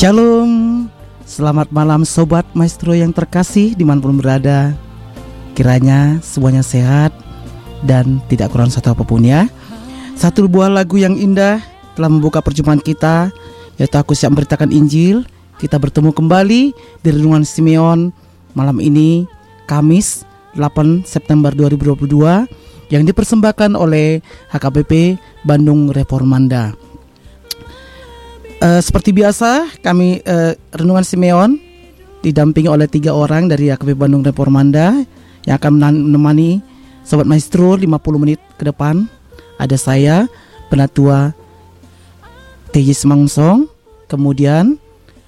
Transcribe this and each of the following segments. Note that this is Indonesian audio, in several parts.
Shalom, selamat malam sobat maestro yang terkasih di mana pun berada. Kiranya semuanya sehat dan tidak kurang satu apa pun ya. Satu buah lagu yang indah telah membuka perjumpaan kita Yaitu aku siap memberitakan Injil. Kita bertemu kembali di Renungan Simeon malam ini Kamis 8 September 2022 Yang dipersembahkan oleh HKBP Bandung Reformanda Uh, seperti biasa kami uh, renungan Simeon didampingi oleh tiga orang dari AKP Bandung Reformanda yang akan menemani Sobat Maestro 50 menit ke depan. Ada saya, Penatua TJ Semangsong, kemudian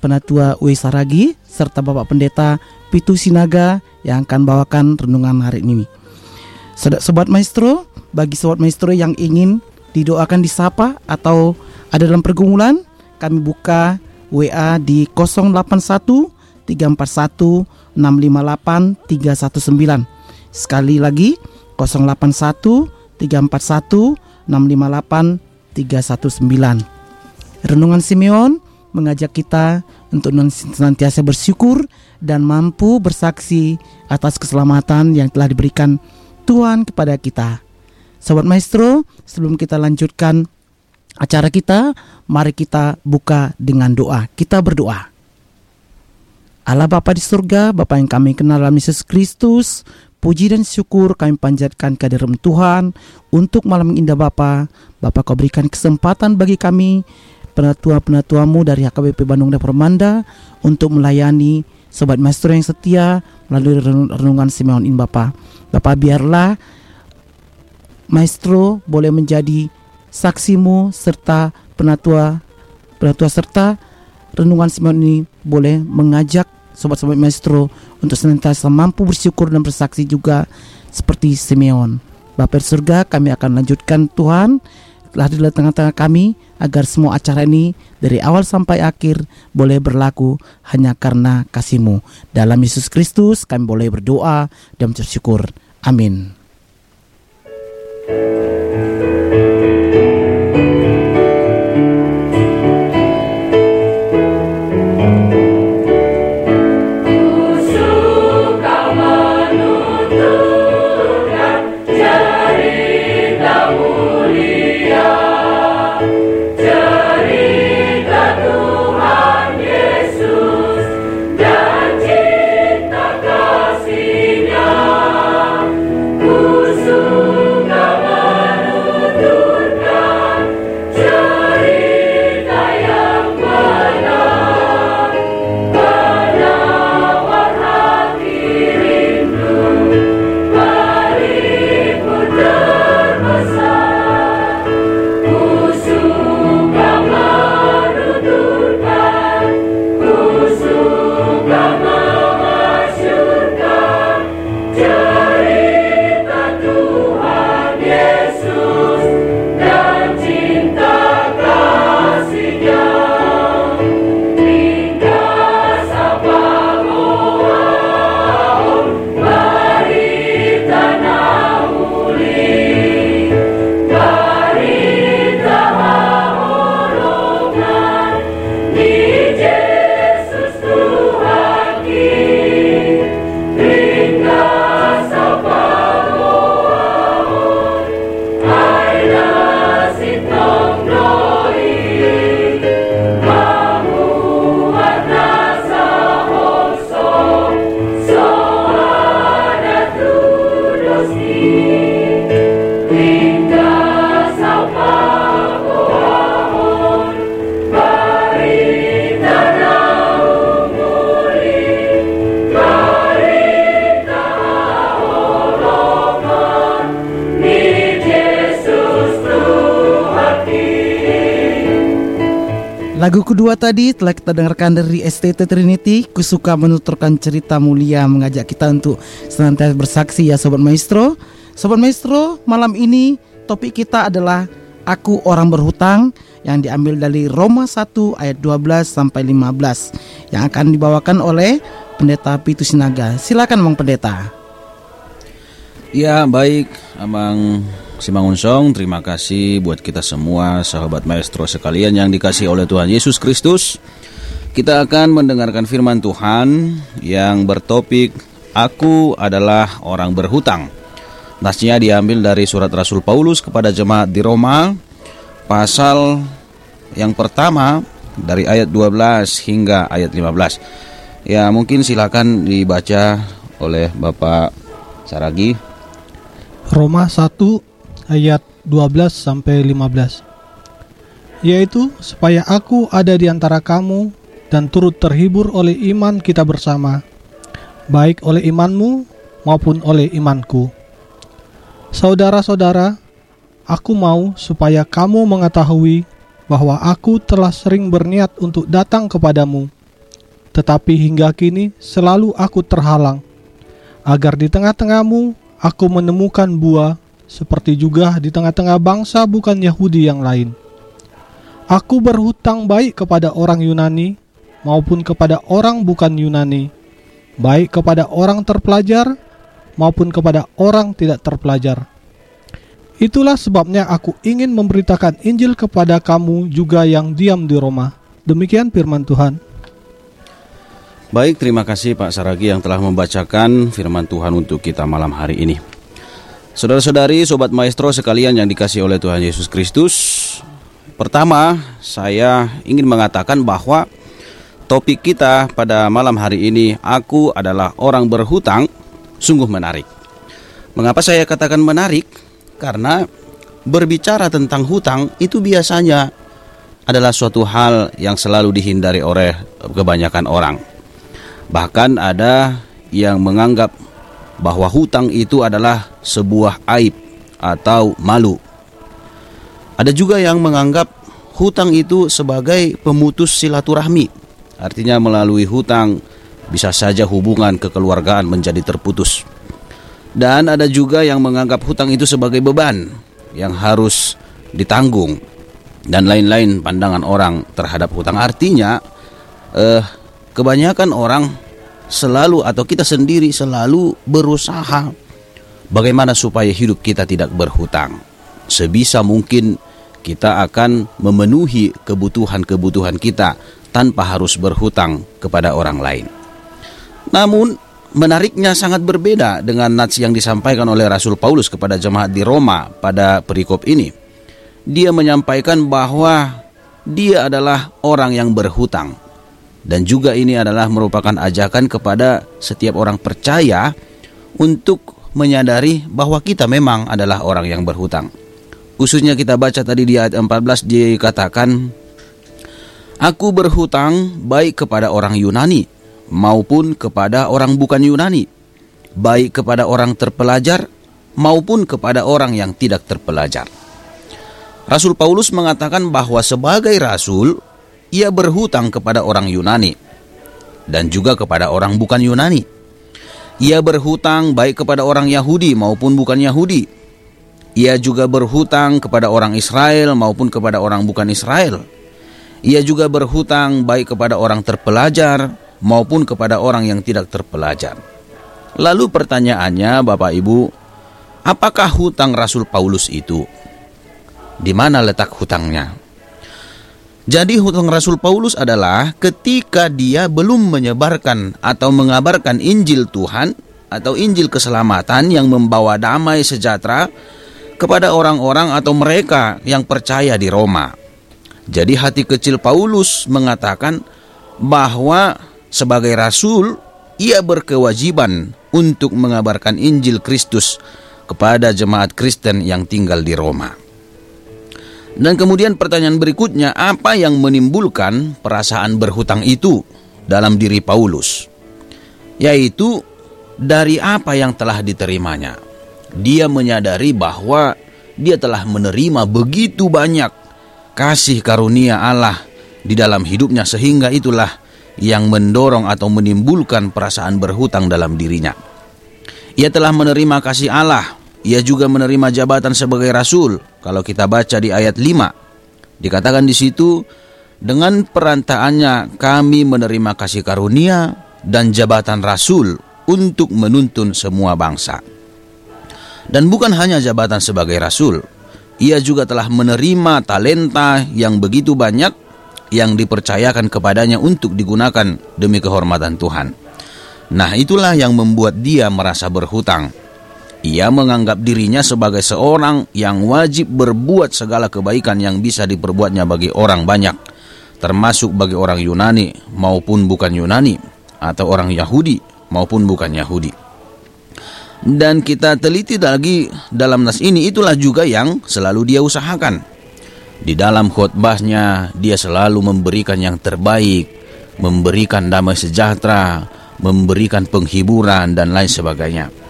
Penatua Uwe Saragi, serta Bapak Pendeta Pitu Sinaga yang akan bawakan renungan hari ini. Sobat Maestro, bagi Sobat Maestro yang ingin didoakan disapa atau ada dalam pergumulan, kami buka WA di 081 341 658 319. Sekali lagi 081 341 658 319. Renungan Simeon mengajak kita untuk senantiasa bersyukur dan mampu bersaksi atas keselamatan yang telah diberikan Tuhan kepada kita. Sobat Maestro, sebelum kita lanjutkan acara kita, mari kita buka dengan doa. Kita berdoa. Allah Bapa di surga, Bapa yang kami kenal dalam Yesus Kristus, puji dan syukur kami panjatkan kehadiran Tuhan untuk malam indah Bapa. Bapa kau berikan kesempatan bagi kami penatua-penatuamu dari HKBP Bandung Depermanda untuk melayani Sobat Maestro yang setia melalui renungan Simeon In Bapa. Bapa biarlah Maestro boleh menjadi saksimu serta penatua penatua serta renungan Simeon ini boleh mengajak sobat-sobat maestro untuk senantiasa mampu bersyukur dan bersaksi juga seperti Simeon. Bapak surga kami akan lanjutkan Tuhan hadir di tengah-tengah kami agar semua acara ini dari awal sampai akhir boleh berlaku hanya karena kasihmu. Dalam Yesus Kristus kami boleh berdoa dan bersyukur. Amin. Lagu kedua tadi telah kita dengarkan dari STT Trinity Kusuka menuturkan cerita mulia Mengajak kita untuk senantiasa bersaksi ya Sobat Maestro. Sobat Maestro malam ini topik kita adalah Aku orang berhutang Yang diambil dari Roma 1 ayat 12 sampai 15 Yang akan dibawakan oleh Pendeta Pitu Sinaga. Silakan Bang Pendeta. Ya baik Abang Simangunsong, terima kasih buat kita semua sahabat maestro sekalian yang dikasih oleh Tuhan Yesus Kristus. Kita akan mendengarkan firman Tuhan yang bertopik Aku adalah orang berhutang. Nasnya diambil dari surat Rasul Paulus kepada jemaat di Roma pasal yang pertama dari ayat 12 hingga ayat 15. Ya, mungkin silakan dibaca oleh Bapak Saragi. Roma 1 ayat 12 sampai 15. Yaitu supaya aku ada di antara kamu dan turut terhibur oleh iman kita bersama, baik oleh imanmu maupun oleh imanku. Saudara-saudara, aku mau supaya kamu mengetahui bahwa aku telah sering berniat untuk datang kepadamu, tetapi hingga kini selalu aku terhalang, agar di tengah-tengahmu aku menemukan buah seperti juga di tengah-tengah bangsa bukan Yahudi yang lain. Aku berhutang baik kepada orang Yunani maupun kepada orang bukan Yunani, baik kepada orang terpelajar maupun kepada orang tidak terpelajar. Itulah sebabnya aku ingin memberitakan Injil kepada kamu juga yang diam di Roma. Demikian firman Tuhan. Baik, terima kasih Pak Saragi yang telah membacakan firman Tuhan untuk kita malam hari ini. Saudara-saudari, sobat maestro sekalian yang dikasih oleh Tuhan Yesus Kristus, pertama saya ingin mengatakan bahwa topik kita pada malam hari ini, aku adalah orang berhutang, sungguh menarik. Mengapa saya katakan menarik? Karena berbicara tentang hutang itu biasanya adalah suatu hal yang selalu dihindari oleh kebanyakan orang. Bahkan ada yang menganggap bahwa hutang itu adalah sebuah aib atau malu. Ada juga yang menganggap hutang itu sebagai pemutus silaturahmi. Artinya melalui hutang bisa saja hubungan kekeluargaan menjadi terputus. Dan ada juga yang menganggap hutang itu sebagai beban yang harus ditanggung dan lain-lain pandangan orang terhadap hutang. Artinya eh, kebanyakan orang selalu atau kita sendiri selalu berusaha bagaimana supaya hidup kita tidak berhutang. Sebisa mungkin kita akan memenuhi kebutuhan-kebutuhan kita tanpa harus berhutang kepada orang lain. Namun menariknya sangat berbeda dengan nats yang disampaikan oleh Rasul Paulus kepada jemaat di Roma pada perikop ini. Dia menyampaikan bahwa dia adalah orang yang berhutang. Dan juga ini adalah merupakan ajakan kepada setiap orang percaya untuk menyadari bahwa kita memang adalah orang yang berhutang. Khususnya kita baca tadi di ayat 14 dikatakan Aku berhutang baik kepada orang Yunani maupun kepada orang bukan Yunani, baik kepada orang terpelajar maupun kepada orang yang tidak terpelajar. Rasul Paulus mengatakan bahwa sebagai rasul ia berhutang kepada orang Yunani dan juga kepada orang bukan Yunani. Ia berhutang baik kepada orang Yahudi maupun bukan Yahudi. Ia juga berhutang kepada orang Israel maupun kepada orang bukan Israel. Ia juga berhutang baik kepada orang terpelajar maupun kepada orang yang tidak terpelajar. Lalu pertanyaannya Bapak Ibu, apakah hutang Rasul Paulus itu? Di mana letak hutangnya? Jadi hutang Rasul Paulus adalah ketika dia belum menyebarkan atau mengabarkan Injil Tuhan atau Injil keselamatan yang membawa damai sejahtera kepada orang-orang atau mereka yang percaya di Roma. Jadi hati kecil Paulus mengatakan bahwa sebagai rasul, ia berkewajiban untuk mengabarkan Injil Kristus kepada jemaat Kristen yang tinggal di Roma. Dan kemudian pertanyaan berikutnya, apa yang menimbulkan perasaan berhutang itu dalam diri Paulus? Yaitu dari apa yang telah diterimanya. Dia menyadari bahwa dia telah menerima begitu banyak kasih karunia Allah di dalam hidupnya sehingga itulah yang mendorong atau menimbulkan perasaan berhutang dalam dirinya. Ia telah menerima kasih Allah, ia juga menerima jabatan sebagai rasul. Kalau kita baca di ayat 5, dikatakan di situ, dengan perantaannya kami menerima kasih karunia dan jabatan rasul untuk menuntun semua bangsa. Dan bukan hanya jabatan sebagai rasul, ia juga telah menerima talenta yang begitu banyak yang dipercayakan kepadanya untuk digunakan demi kehormatan Tuhan. Nah, itulah yang membuat dia merasa berhutang. Ia menganggap dirinya sebagai seorang yang wajib berbuat segala kebaikan yang bisa diperbuatnya bagi orang banyak, termasuk bagi orang Yunani maupun bukan Yunani, atau orang Yahudi maupun bukan Yahudi. Dan kita teliti lagi dalam nas ini itulah juga yang selalu dia usahakan di dalam khutbahnya dia selalu memberikan yang terbaik, memberikan damai sejahtera, memberikan penghiburan dan lain sebagainya.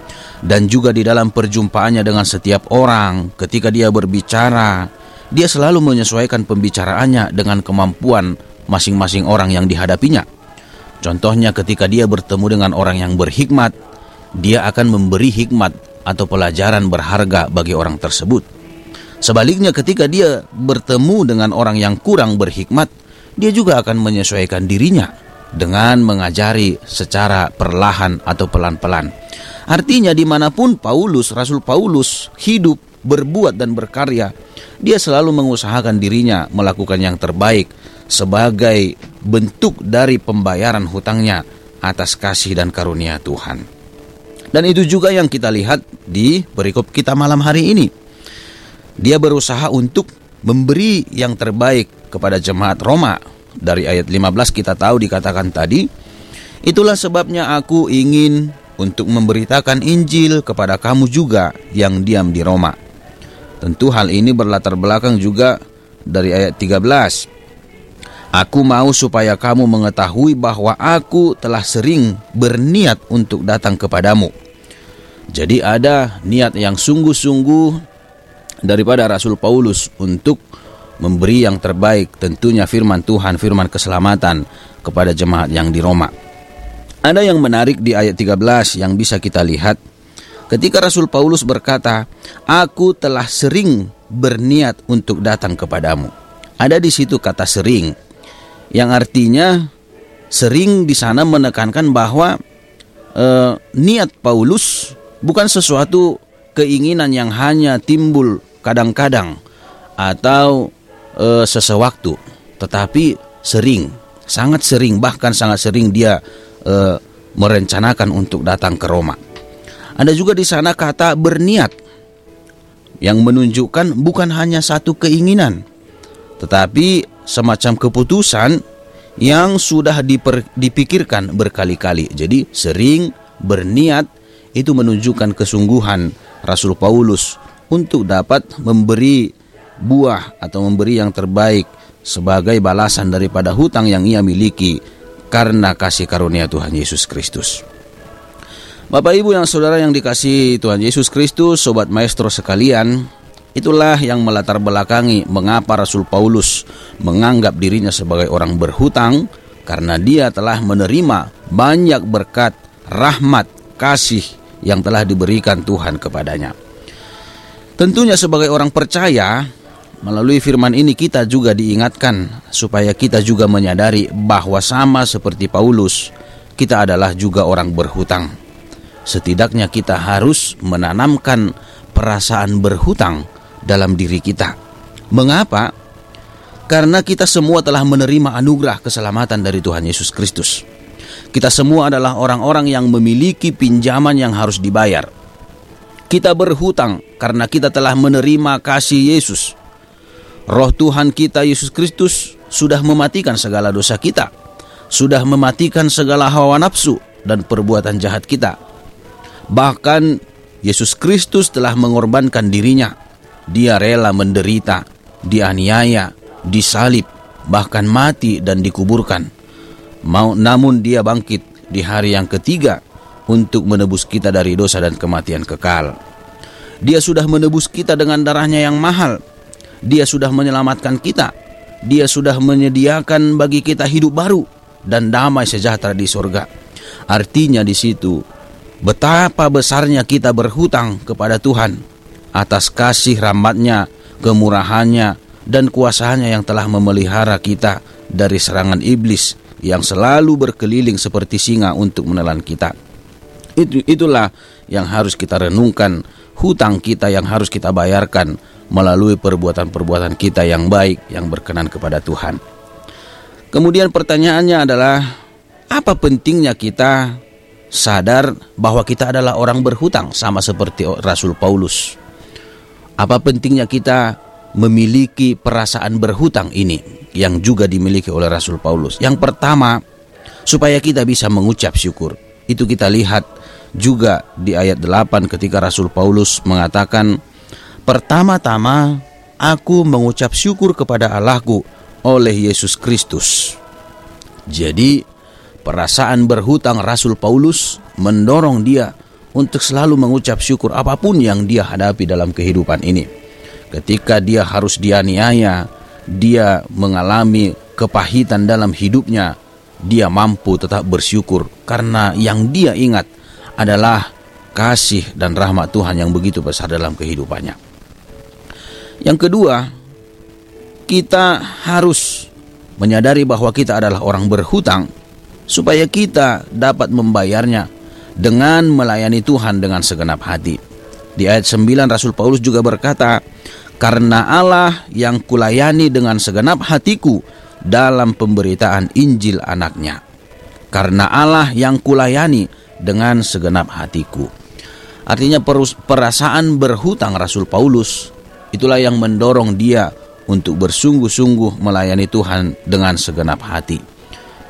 Dan juga di dalam perjumpaannya dengan setiap orang ketika dia berbicara, dia selalu menyesuaikan pembicaraannya dengan kemampuan masing-masing orang yang dihadapinya. Contohnya ketika dia bertemu dengan orang yang berhikmat, dia akan memberi hikmat atau pelajaran berharga bagi orang tersebut. Sebaliknya ketika dia bertemu dengan orang yang kurang berhikmat, dia juga akan menyesuaikan dirinya dengan mengajari secara perlahan atau pelan-pelan. Artinya di mana pun Paulus, Rasul Paulus hidup, berbuat dan berkarya, dia selalu mengusahakan dirinya melakukan yang terbaik sebagai bentuk dari pembayaran hutangnya atas kasih dan karunia Tuhan. Dan itu juga yang kita lihat di perikop kita malam hari ini. Dia berusaha untuk memberi yang terbaik kepada jemaat Roma. Dari ayat 15 kita tahu dikatakan tadi, itulah sebabnya aku ingin untuk memberitakan Injil kepada kamu juga yang diam di Roma. Tentu hal ini berlatar belakang juga dari ayat 13. Aku mau supaya kamu mengetahui bahwa aku telah sering berniat untuk datang kepadamu. Jadi ada niat yang sungguh-sungguh daripada Rasul Paulus untuk memberi yang terbaik tentunya firman Tuhan, firman keselamatan kepada jemaat yang di Roma. Ada yang menarik di ayat 13 yang bisa kita lihat ketika Rasul Paulus berkata, "Aku telah sering berniat untuk datang kepadamu." Ada di situ kata sering yang artinya sering di sana menekankan bahwa eh, niat Paulus bukan sesuatu keinginan yang hanya timbul kadang-kadang atau eh, sesewaktu, tetapi sering, sangat sering, bahkan sangat sering dia eh, merencanakan untuk datang ke Roma. Ada juga di sana kata berniat yang menunjukkan bukan hanya satu keinginan, tetapi semacam keputusan yang sudah diper, dipikirkan berkali-kali. Jadi sering berniat itu menunjukkan kesungguhan Rasul Paulus untuk dapat memberi buah atau memberi yang terbaik sebagai balasan daripada hutang yang ia miliki karena kasih karunia Tuhan Yesus Kristus. Bapak Ibu yang saudara yang dikasih Tuhan Yesus Kristus, sobat maestro sekalian, Itulah yang melatar belakangi mengapa Rasul Paulus menganggap dirinya sebagai orang berhutang karena dia telah menerima banyak berkat, rahmat, kasih yang telah diberikan Tuhan kepadanya. Tentunya sebagai orang percaya, melalui firman ini kita juga diingatkan supaya kita juga menyadari bahwa sama seperti Paulus, kita adalah juga orang berhutang. Setidaknya kita harus menanamkan perasaan berhutang dalam diri kita. Mengapa? Karena kita semua telah menerima anugerah keselamatan dari Tuhan Yesus Kristus. Kita semua adalah orang-orang yang memiliki pinjaman yang harus dibayar. Kita berhutang karena kita telah menerima kasih Yesus. Roh Tuhan kita Yesus Kristus sudah mematikan segala dosa kita, sudah mematikan segala hawa nafsu dan perbuatan jahat kita. Bahkan Yesus Kristus telah mengorbankan dirinya dia rela menderita, dianiaya, disalib, bahkan mati dan dikuburkan. Mau, namun dia bangkit di hari yang ketiga untuk menebus kita dari dosa dan kematian kekal. Dia sudah menebus kita dengan darahnya yang mahal. Dia sudah menyelamatkan kita. Dia sudah menyediakan bagi kita hidup baru dan damai sejahtera di surga. Artinya di situ betapa besarnya kita berhutang kepada Tuhan atas kasih rahmatnya, kemurahannya, dan kuasanya yang telah memelihara kita dari serangan iblis yang selalu berkeliling seperti singa untuk menelan kita. Itu, itulah yang harus kita renungkan, hutang kita yang harus kita bayarkan melalui perbuatan-perbuatan kita yang baik yang berkenan kepada Tuhan. Kemudian pertanyaannya adalah apa pentingnya kita sadar bahwa kita adalah orang berhutang sama seperti Rasul Paulus. Apa pentingnya kita memiliki perasaan berhutang ini yang juga dimiliki oleh Rasul Paulus? Yang pertama, supaya kita bisa mengucap syukur. Itu kita lihat juga di ayat 8 ketika Rasul Paulus mengatakan, "Pertama-tama aku mengucap syukur kepada Allahku oleh Yesus Kristus." Jadi, perasaan berhutang Rasul Paulus mendorong dia untuk selalu mengucap syukur apa pun yang dia hadapi dalam kehidupan ini. Ketika dia harus dianiaya, dia mengalami kepahitan dalam hidupnya, dia mampu tetap bersyukur karena yang dia ingat adalah kasih dan rahmat Tuhan yang begitu besar dalam kehidupannya. Yang kedua, kita harus menyadari bahwa kita adalah orang berhutang supaya kita dapat membayarnya dengan melayani Tuhan dengan segenap hati. Di ayat 9 Rasul Paulus juga berkata, "Karena Allah yang kulayani dengan segenap hatiku dalam pemberitaan Injil anaknya. Karena Allah yang kulayani dengan segenap hatiku." Artinya perasaan berhutang Rasul Paulus itulah yang mendorong dia untuk bersungguh-sungguh melayani Tuhan dengan segenap hati.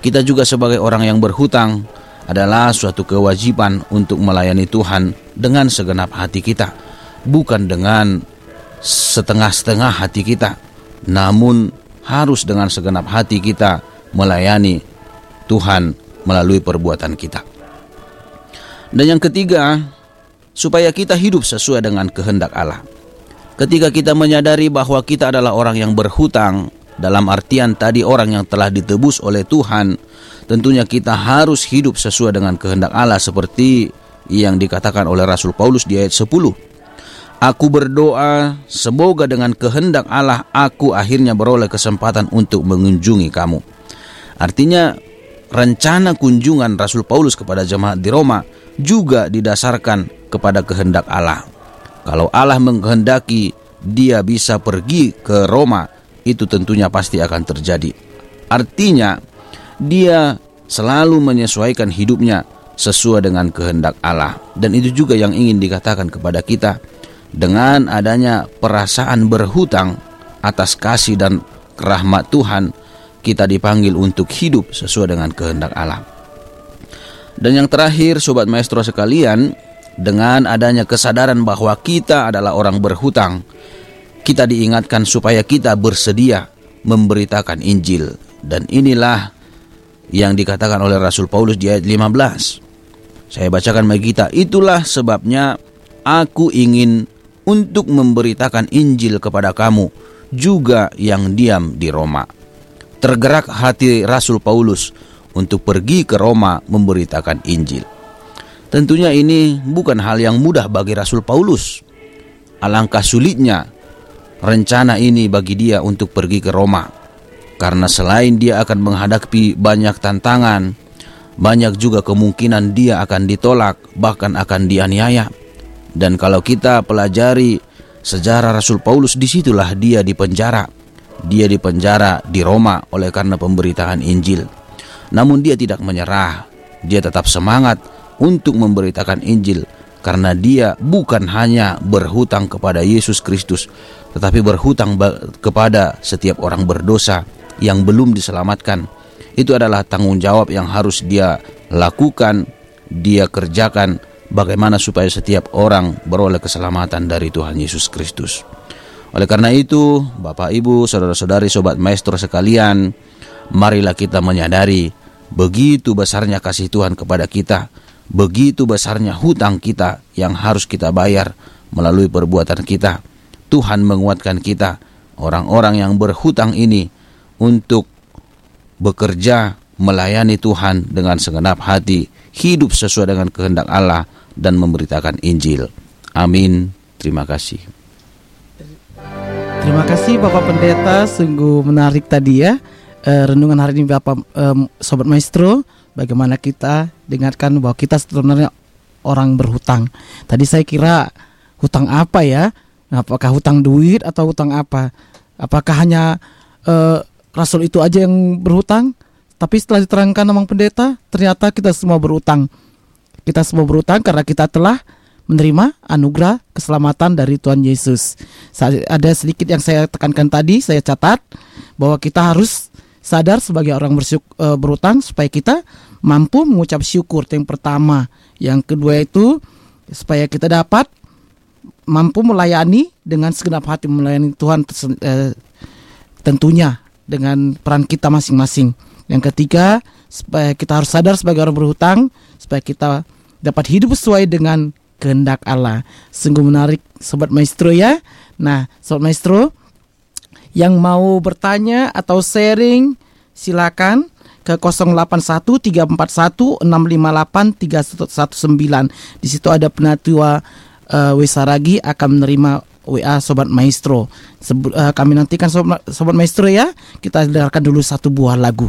Kita juga sebagai orang yang berhutang adalah suatu kewajiban untuk melayani Tuhan dengan segenap hati kita, bukan dengan setengah-setengah hati kita, namun harus dengan segenap hati kita melayani Tuhan melalui perbuatan kita. Dan yang ketiga, supaya kita hidup sesuai dengan kehendak Allah. Ketika kita menyadari bahwa kita adalah orang yang berhutang, dalam artian tadi orang yang telah ditebus oleh Tuhan, tentunya kita harus hidup sesuai dengan kehendak Allah seperti yang dikatakan oleh Rasul Paulus di ayat 10. Aku berdoa semoga dengan kehendak Allah aku akhirnya beroleh kesempatan untuk mengunjungi kamu. Artinya rencana kunjungan Rasul Paulus kepada jemaat di Roma juga didasarkan kepada kehendak Allah. Kalau Allah menghendaki dia bisa pergi ke Roma, itu tentunya pasti akan terjadi. Artinya, dia selalu menyesuaikan hidupnya sesuai dengan kehendak Allah. Dan itu juga yang ingin dikatakan kepada kita dengan adanya perasaan berhutang atas kasih dan rahmat Tuhan, kita dipanggil untuk hidup sesuai dengan kehendak Allah. Dan yang terakhir, sobat maestro sekalian, dengan adanya kesadaran bahwa kita adalah orang berhutang, kita diingatkan supaya kita bersedia memberitakan Injil. Dan inilah yang dikatakan oleh Rasul Paulus di ayat 15. Saya bacakan bagi kita, itulah sebabnya aku ingin untuk memberitakan Injil kepada kamu juga yang diam di Roma. Tergerak hati Rasul Paulus untuk pergi ke Roma memberitakan Injil. Tentunya ini bukan hal yang mudah bagi Rasul Paulus. Alangkah sulitnya rencana ini bagi dia untuk pergi ke Roma karena selain dia akan menghadapi banyak tantangan, banyak juga kemungkinan dia akan ditolak, bahkan akan dianiaya. Dan kalau kita pelajari sejarah Rasul Paulus, di situlah dia dipenjara. Dia dipenjara di Roma oleh karena pemberitaan Injil. Namun dia tidak menyerah, dia tetap semangat untuk memberitakan Injil karena dia bukan hanya berhutang kepada Yesus Kristus, tetapi berhutang kepada setiap orang berdosa yang belum diselamatkan itu adalah tanggung jawab yang harus dia lakukan, dia kerjakan bagaimana supaya setiap orang beroleh keselamatan dari Tuhan Yesus Kristus. Oleh karena itu, Bapak Ibu, saudara-saudari, sobat maestro sekalian, marilah kita menyadari begitu besarnya kasih Tuhan kepada kita, begitu besarnya hutang kita yang harus kita bayar melalui perbuatan kita. Tuhan menguatkan kita, orang-orang yang berhutang ini untuk bekerja melayani Tuhan dengan segenap hati, hidup sesuai dengan kehendak Allah dan memberitakan Injil. Amin. Terima kasih. Terima kasih Bapak Pendeta, sungguh menarik tadi ya uh, renungan hari ini Bapak um, Sobat Maestro. Bagaimana kita dengarkan bahwa kita sebenarnya orang berhutang. Tadi saya kira hutang apa ya? Apakah hutang duit atau hutang apa? Apakah hanya uh, rasul itu aja yang berhutang, tapi setelah diterangkan namang pendeta, ternyata kita semua berhutang. Kita semua berhutang karena kita telah menerima anugerah keselamatan dari Tuhan Yesus. Ada sedikit yang saya tekankan tadi, saya catat bahwa kita harus sadar sebagai orang bersyuk, e, berhutang supaya kita mampu mengucap syukur yang pertama. Yang kedua itu supaya kita dapat mampu melayani dengan segenap hati melayani Tuhan e, tentunya dengan peran kita masing-masing. Yang ketiga, supaya kita harus sadar sebagai orang berhutang, supaya kita dapat hidup sesuai dengan kehendak Allah. Sungguh menarik sobat maestro ya. Nah, sobat maestro yang mau bertanya atau sharing silakan ke 081341658319. Di situ ada penatua uh, Wesaragi akan menerima WA Sobat Maestro. Sebut, uh, kami nantikan Sobat, Sobat Maestro ya. Kita dengarkan dulu satu buah lagu.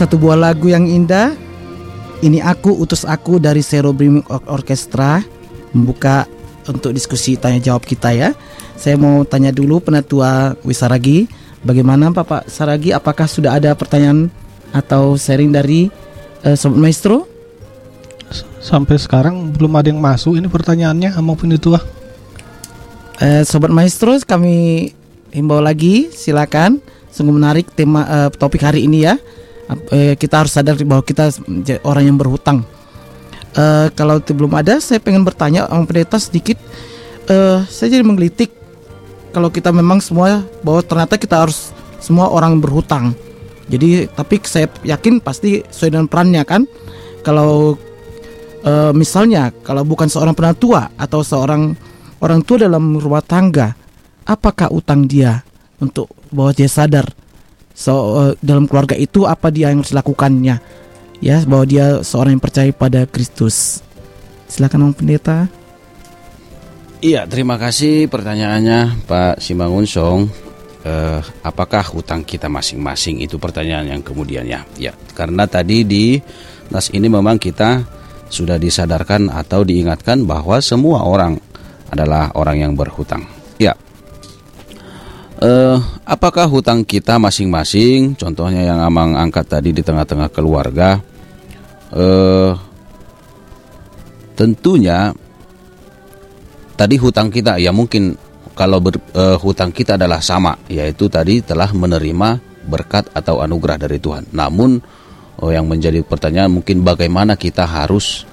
Satu buah lagu yang indah. Ini aku utus aku dari Zero Brimming Orchestra membuka untuk diskusi tanya jawab kita ya. Saya mau tanya dulu penatua Wisaragi, bagaimana Bapak Saragi apakah sudah ada pertanyaan atau sharing dari uh, Sobat Maestro? Sampai sekarang belum ada yang masuk ini pertanyaannya maupun itu ah. Uh, Sobat Maestro kami himbau lagi silakan sungguh menarik tema uh, topik hari ini ya eh, kita harus sadar bahwa kita orang yang berhutang. Eh, kalau belum ada, saya pengen bertanya Om Pendeta sedikit. Eh, saya jadi menggelitik kalau kita memang semua bahwa ternyata kita harus semua orang berhutang. Jadi tapi saya yakin pasti sesuai dengan perannya kan. Kalau eh, misalnya kalau bukan seorang penatua atau seorang orang tua dalam rumah tangga, apakah utang dia untuk bahwa dia sadar so uh, dalam keluarga itu apa dia yang harus lakukannya ya bahwa dia seorang yang percaya pada Kristus. Silakan Om Pendeta. Iya terima kasih pertanyaannya Pak Simangun Song. Uh, apakah hutang kita masing-masing? Itu pertanyaan yang kemudiannya ya karena tadi di nas ini memang kita sudah disadarkan atau diingatkan bahwa semua orang adalah orang yang berhutang. Ya uh, apakah hutang kita masing-masing, contohnya yang Amang angkat tadi di tengah-tengah keluarga, uh, tentunya tadi hutang kita ya mungkin kalau ber, uh, hutang kita adalah sama, yaitu tadi telah menerima berkat atau anugerah dari Tuhan. Namun oh, yang menjadi pertanyaan mungkin bagaimana kita harus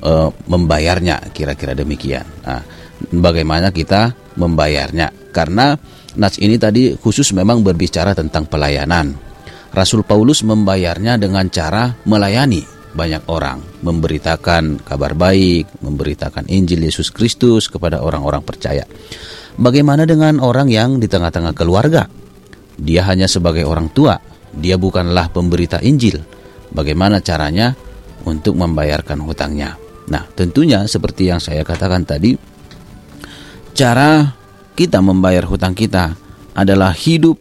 uh, membayarnya, kira-kira demikian. Nah, bagaimana kita membayarnya? Karena Nats ini tadi khusus memang berbicara tentang pelayanan. Rasul Paulus membayarnya dengan cara melayani banyak orang, memberitakan kabar baik, memberitakan Injil Yesus Kristus kepada orang-orang percaya. Bagaimana dengan orang yang di tengah-tengah keluarga? Dia hanya sebagai orang tua, dia bukanlah pemberita Injil. Bagaimana caranya untuk membayarkan hutangnya? Nah, tentunya seperti yang saya katakan tadi, cara kita membayar hutang kita adalah hidup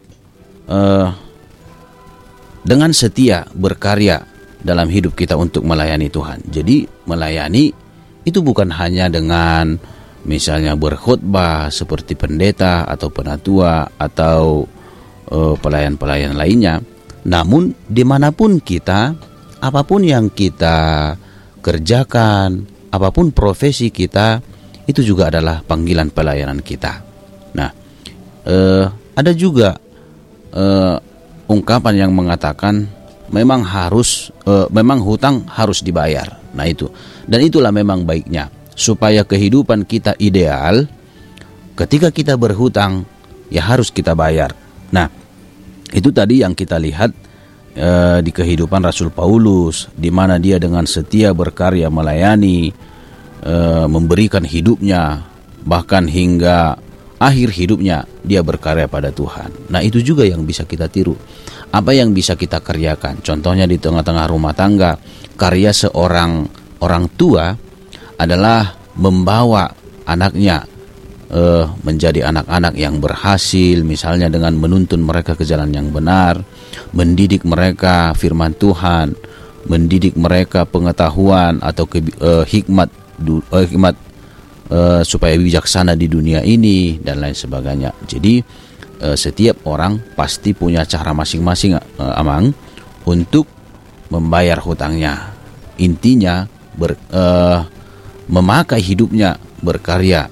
uh, dengan setia berkarya dalam hidup kita untuk melayani Tuhan. Jadi melayani itu bukan hanya dengan misalnya berkhutbah seperti pendeta atau penatua atau eh, pelayan-pelayan lainnya. Namun di mana pun kita, apa pun yang kita kerjakan, apa pun profesi kita, itu juga adalah panggilan pelayanan kita. Uh, ada juga uh, ungkapan yang mengatakan memang harus uh, memang hutang harus dibayar. Nah itu. Dan itulah memang baiknya supaya kehidupan kita ideal ketika kita berhutang ya harus kita bayar. Nah, itu tadi yang kita lihat uh, di kehidupan Rasul Paulus di mana dia dengan setia berkarya melayani uh, memberikan hidupnya bahkan hingga akhir hidupnya dia berkarya pada Tuhan. Nah, itu juga yang bisa kita tiru apa yang bisa kita kerjakan. Contohnya di tengah-tengah rumah tangga, karya seorang orang tua adalah membawa anaknya uh, menjadi anak-anak yang berhasil, misalnya dengan menuntun mereka ke jalan yang benar, mendidik mereka firman Tuhan, mendidik mereka pengetahuan atau ke, uh, hikmat uh, hikmat uh, supaya bijaksana di dunia ini dan lain sebagainya. Jadi uh, setiap orang pasti punya cara masing-masing uh, amang untuk membayar hutangnya. Intinya ber, uh, memakai hidupnya berkarya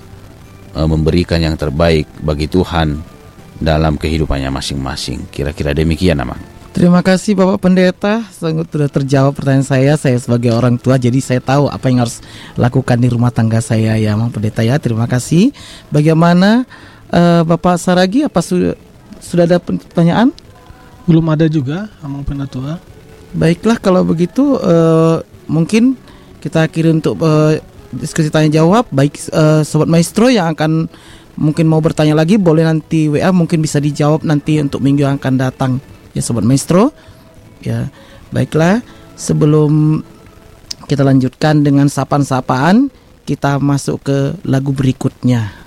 uh, memberikan yang terbaik bagi Tuhan dalam kehidupannya masing-masing. Kira-kira demikian amang. Terima kasih Bapak Pendeta, sangat sudah terjawab pertanyaan saya. Saya sebagai orang tua, jadi saya tahu apa yang harus lakukan di rumah tangga saya ya, Bang Pendeta ya. Terima kasih. Bagaimana uh, Bapak Saragi apa sudah sudah ada pertanyaan? Belum ada juga, Amang Penatua. Baiklah kalau begitu uh, mungkin kita kirim untuk uh, diskusi tanya jawab baik uh, sobat maestro yang akan mungkin mau bertanya lagi boleh nanti WA mungkin bisa dijawab nanti untuk minggu yang akan datang ya sobat maestro. Ya, baiklah sebelum kita lanjutkan dengan sapaan-sapaan kita masuk ke lagu berikutnya.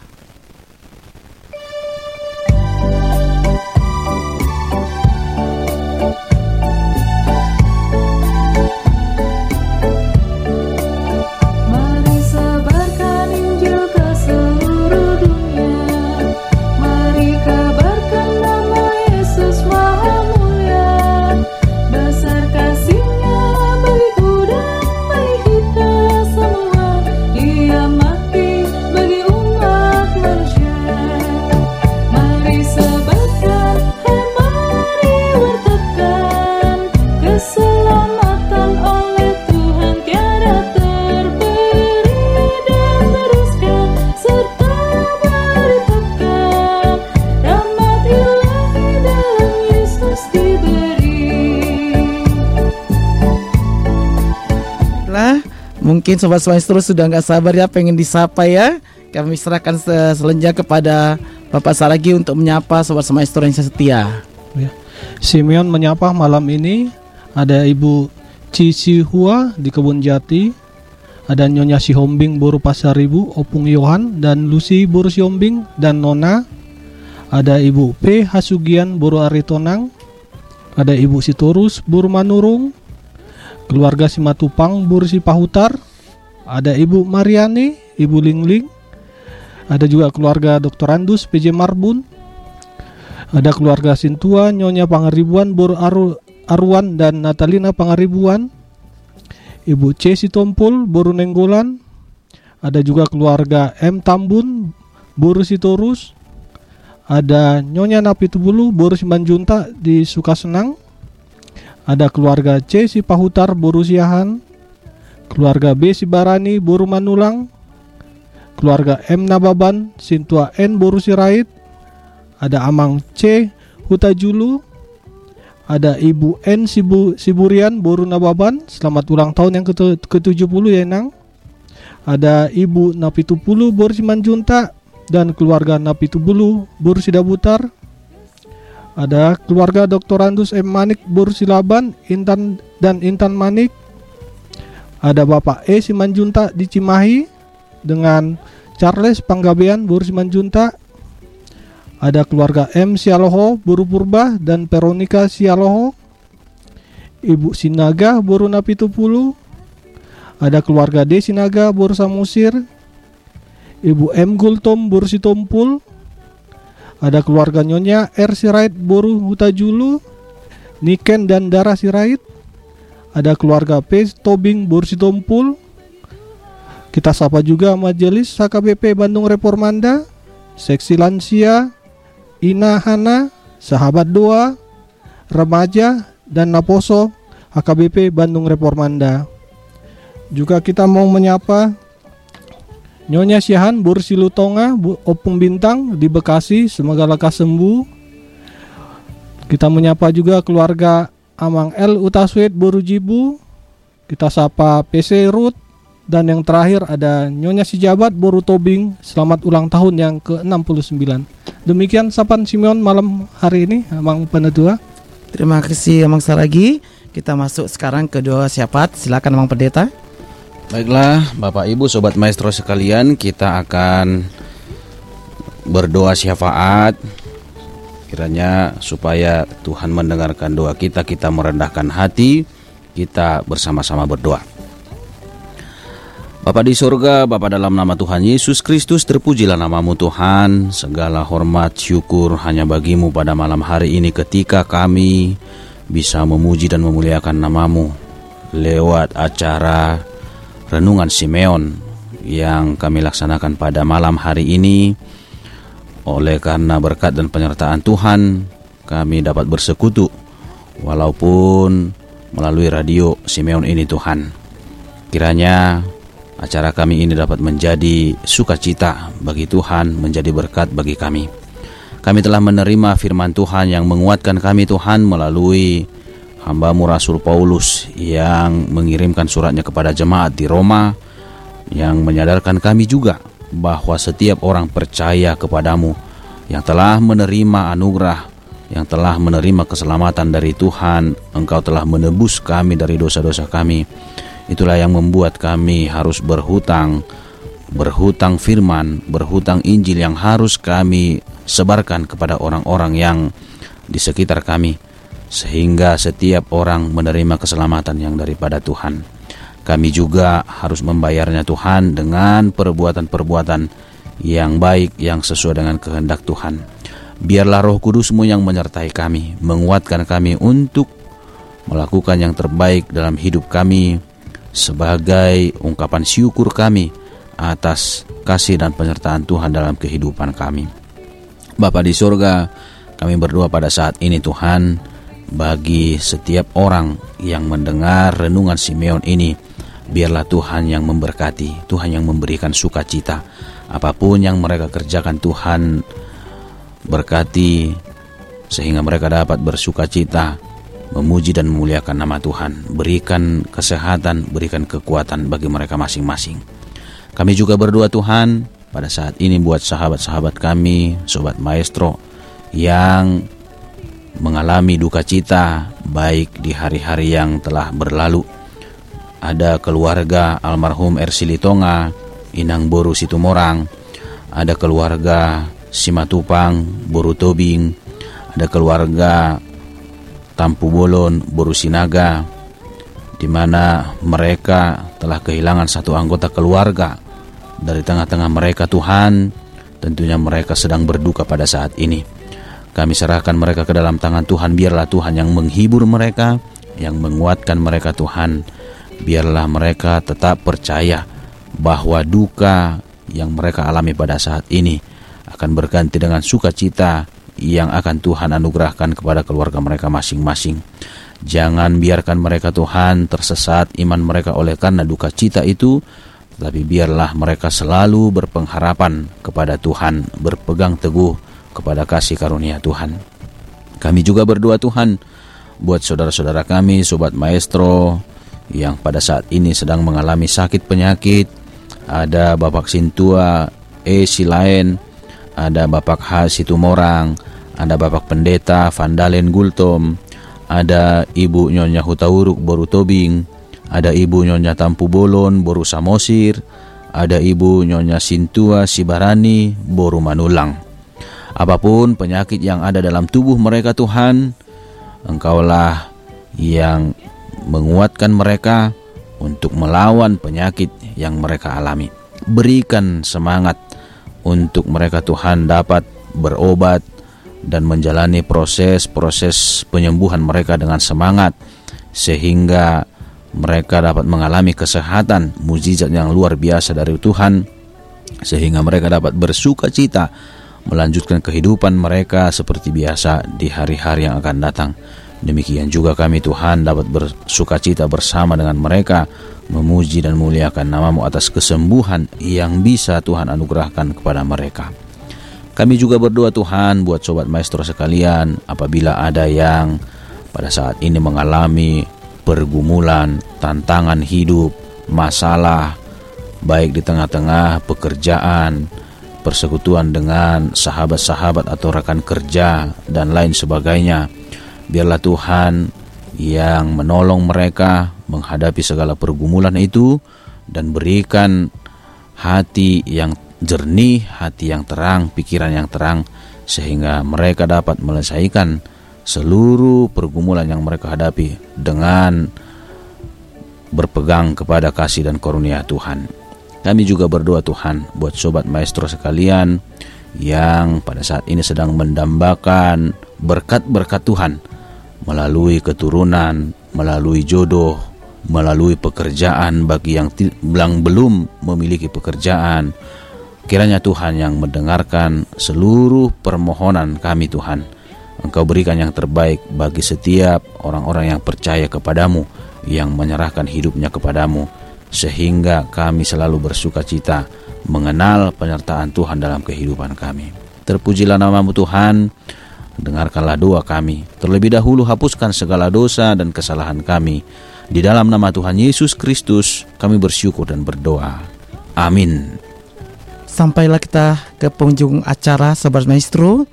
Mungkin Sobat Maestro sudah nggak sabar ya pengen disapa ya. Kami serahkan selenja kepada Bapak Saragi untuk menyapa Sobat Maestro yang setia. Ya. Simeon menyapa malam ini ada Ibu Cici Hua di Kebun Jati, ada Nyonya Sihombing Boru Pasar Ibu, Opung Yohan dan Lucy Boru Sihombing dan Nona, ada Ibu P Hasugian Boru Aritonang, ada Ibu Sitorus Boru Manurung, keluarga Simatupang Boru Sipahutar, ada Ibu Mariani, Ibu Lingling, ada juga keluarga Dr. Andus PJ Marbun, ada keluarga Sintua, Nyonya Pangaribuan, Bor Aru, Arwan dan Natalina Pangaribuan, Ibu C. Sitompul, Boru Nenggolan, ada juga keluarga M. Tambun, Boru Sitorus, ada Nyonya Napitubulu, Boru Simanjunta di Sukasenang, ada keluarga C. Sipahutar, Boru Siahan, keluarga B Sibarani Buru Manulang, keluarga M Nababan Sintua N Buru Sirait, ada Amang C Hutajulu, ada Ibu N Sibu, Siburian Buru Nababan, selamat ulang tahun yang ke-70 ya Nang. Ada Ibu Napitupulu Buru Simanjunta dan keluarga Napitubulu Buru Sidabutar. Ada keluarga Dr. Andus M. Manik Bursilaban, Intan dan Intan Manik. Ada Bapak E. Simanjunta di Cimahi dengan Charles Panggabean Bur Simanjunta. Ada keluarga M. Sialoho Buru Purba dan Veronica Sialoho. Ibu Sinaga Buru Napitupulu. Ada keluarga D. Sinaga Buru Samusir. Ibu M. Gultom Buru Situmpul. Ada keluarga Nyonya R. Sirait Boru Hutajulu, Niken dan Dara Sirait. Ada keluarga P. Tobing Boru Sitompul. Kita sapa juga Majelis HKBP Bandung Reformanda, Seksi Lansia, Ina Hana, Sahabat Doa, Remaja, dan Naposo HKBP Bandung Reformanda. Juga kita mau menyapa Nyonya Syahan Bursilutonga Bu Opung Bintang di Bekasi semoga lekas sembuh. Kita menyapa juga keluarga Amang L Utaswet Borujibu. Kita sapa PC Ruth dan yang terakhir ada Nyonya Sijabat Boru Tobing. Selamat ulang tahun yang ke-69. Demikian sapan Simeon malam hari ini Amang Penetua. Terima kasih Amang Saragi. Kita masuk sekarang ke doa syafaat. Silakan Amang Pendeta. Baiklah, Bapak Ibu, Sobat Maestro sekalian, kita akan berdoa syafaat kiranya supaya Tuhan mendengarkan doa kita, kita merendahkan hati, kita bersama-sama berdoa. Bapak di surga, Bapak dalam nama Tuhan Yesus Kristus, terpujilah namamu Tuhan, segala hormat syukur hanya bagimu pada malam hari ini ketika kami bisa memuji dan memuliakan namamu lewat acara renungan Simeon yang kami laksanakan pada malam hari ini. Oleh karena berkat dan penyertaan Tuhan, kami dapat bersekutu walaupun melalui radio Simeon ini Tuhan. Kiranya acara kami ini dapat menjadi sukacita bagi Tuhan, menjadi berkat bagi kami. Kami telah menerima firman Tuhan yang menguatkan kami Tuhan melalui hambamu Rasul Paulus yang mengirimkan suratnya kepada jemaat di Roma yang menyadarkan kami juga bahwa setiap orang percaya kepadamu yang telah menerima anugerah yang telah menerima keselamatan dari Tuhan. Engkau telah menebus kami dari dosa-dosa kami. Itulah yang membuat kami harus berhutang berhutang firman berhutang Injil yang harus kami sebarkan kepada orang-orang yang di sekitar kami sehingga setiap orang menerima keselamatan yang daripada Tuhan. Kami juga harus membayarnya Tuhan dengan perbuatan-perbuatan yang baik yang sesuai dengan kehendak Tuhan. Biarlah roh kudusmu yang menyertai kami, menguatkan kami untuk melakukan yang terbaik dalam hidup kami sebagai ungkapan syukur kami atas kasih dan penyertaan Tuhan dalam kehidupan kami. Bapa di surga, kami berdoa pada saat ini Tuhan, bagi setiap orang yang mendengar renungan Simeon ini. Biarlah Tuhan yang memberkati, Tuhan yang memberikan sukacita. Apa pun yang mereka kerjakan Tuhan berkati sehingga mereka dapat bersukacita, memuji dan memuliakan nama Tuhan. Berikan kesehatan, berikan kekuatan bagi mereka masing-masing. Kami juga berdoa Tuhan pada saat ini buat sahabat-sahabat kami, sobat maestro yang mengalami duka cita baik di hari-hari yang telah berlalu. Ada keluarga almarhum Ersilitonga, Inang Boru Situmorang, ada keluarga Simatupang, Boru Tobing, ada keluarga Tampu Bolon, Boru Sinaga, di mana mereka telah kehilangan satu anggota keluarga dari tengah-tengah mereka Tuhan, tentunya mereka sedang berduka pada saat ini. Kami serahkan mereka ke dalam tangan Tuhan. Biarlah Tuhan yang menghibur mereka, yang menguatkan mereka Tuhan. Biarlah mereka tetap percaya bahwa duka yang mereka alami pada saat ini akan berganti dengan sukacita yang akan Tuhan anugerahkan kepada keluarga mereka masing-masing. Jangan biarkan mereka Tuhan tersesat iman mereka oleh karena duka cita itu, tapi biarlah mereka selalu berpengharapan kepada Tuhan, berpegang teguh kepada kasih karunia Tuhan. Kami juga berdoa Tuhan buat saudara-saudara kami, sobat maestro yang pada saat ini sedang mengalami sakit penyakit. Ada Bapak Sintua E. Silain, ada Bapak H. Situmorang, ada Bapak Pendeta Vandalen Gultom, ada Ibu Nyonya Hutauruk Boru Tobing, ada Ibu Nyonya Tampu Bolon Boru Samosir, ada Ibu Nyonya Sintua Sibarani Boru Manulang. Apa pun penyakit yang ada dalam tubuh mereka Tuhan, Engkaulah yang menguatkan mereka untuk melawan penyakit yang mereka alami. Berikan semangat untuk mereka Tuhan dapat berobat dan menjalani proses-proses penyembuhan mereka dengan semangat sehingga mereka dapat mengalami kesehatan mujizat yang luar biasa dari Tuhan sehingga mereka dapat bersuka cita melanjutkan kehidupan mereka seperti biasa di hari-hari yang akan datang. Demikian juga kami Tuhan dapat bersuka cita bersama dengan mereka memuji dan muliakan namamu atas kesembuhan yang bisa Tuhan anugerahkan kepada mereka. Kami juga berdoa Tuhan buat sobat maestro sekalian apabila ada yang pada saat ini mengalami pergumulan, tantangan hidup, masalah baik di tengah-tengah pekerjaan, persekutuan dengan sahabat-sahabat atau rekan kerja dan lain sebagainya. Biarlah Tuhan yang menolong mereka menghadapi segala pergumulan itu dan berikan hati yang jernih, hati yang terang, pikiran yang terang, sehingga mereka dapat menyelesaikan seluruh pergumulan yang mereka hadapi dengan berpegang kepada kasih dan karunia Tuhan. Kami juga berdoa Tuhan buat sobat maestro sekalian yang pada saat ini sedang mendambakan berkat-berkat Tuhan melalui keturunan, melalui jodoh, melalui pekerjaan bagi yang, yang belum memiliki pekerjaan, Kiranya Tuhan yang mendengarkan seluruh permohonan kami Tuhan. Engkau berikan yang terbaik bagi setiap orang-orang yang percaya kepadamu, yang menyerahkan hidupnya kepadamu, sehingga kami selalu bersuka cita mengenal penyertaan Tuhan dalam kehidupan kami. Terpujilah namamu Tuhan, dengarkanlah doa kami. Terlebih dahulu hapuskan segala dosa dan kesalahan kami. Di dalam nama Tuhan Yesus Kristus kami bersyukur dan berdoa. Amin. Sampailah kita ke penghujung acara Sobat Maestro.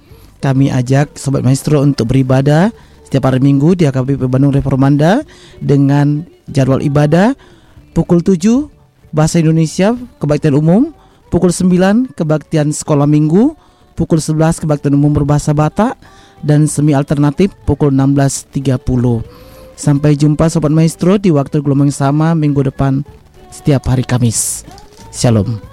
Kami ajak Sobat Maestro untuk beribadah setiap hari Minggu di AKBP Bandung Reformanda dengan jadwal ibadah pukul 7 Bahasa Indonesia Kebaktian Umum, pukul 9 Kebaktian Sekolah Minggu, pukul 11 Kebaktian Umum Berbahasa Batak, dan semi alternatif pukul 16.30. Sampai jumpa Sobat Maestro di waktu gelombang sama minggu depan setiap hari Kamis. Shalom.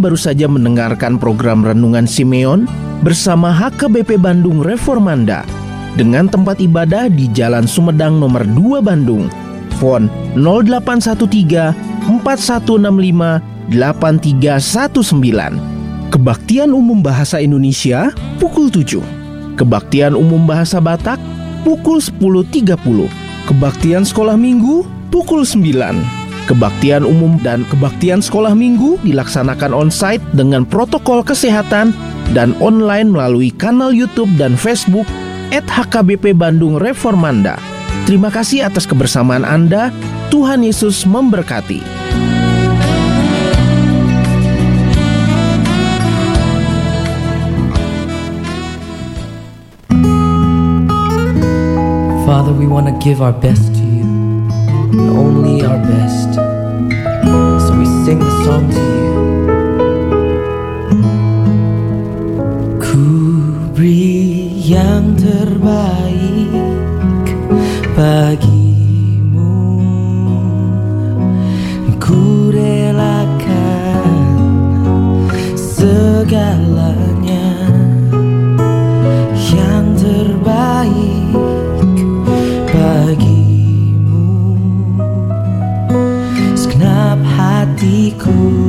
Baru saja mendengarkan program Renungan Simeon bersama HKBP Bandung Reformanda dengan tempat ibadah di Jalan Sumedang nomor 2 Bandung. Fon 0813 4165 8319. Kebaktian Umum Bahasa Indonesia pukul 7. Kebaktian Umum Bahasa Batak pukul 10.30. Kebaktian Sekolah Minggu pukul 9. Kebaktian umum dan kebaktian sekolah minggu dilaksanakan onsite dengan protokol kesehatan dan online melalui kanal YouTube dan Facebook HKBP Bandung Reformanda. Terima kasih atas kebersamaan Anda. Tuhan Yesus memberkati. Father, we want to give our best to you, our best. So we sing the song to you. Ku yang terbaik bagimu, ku relakan hatiku